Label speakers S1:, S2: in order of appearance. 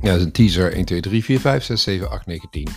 S1: Ja, dat is een teaser. 1, 2, 3, 4, 5, 6, 7, 8, 9, 10.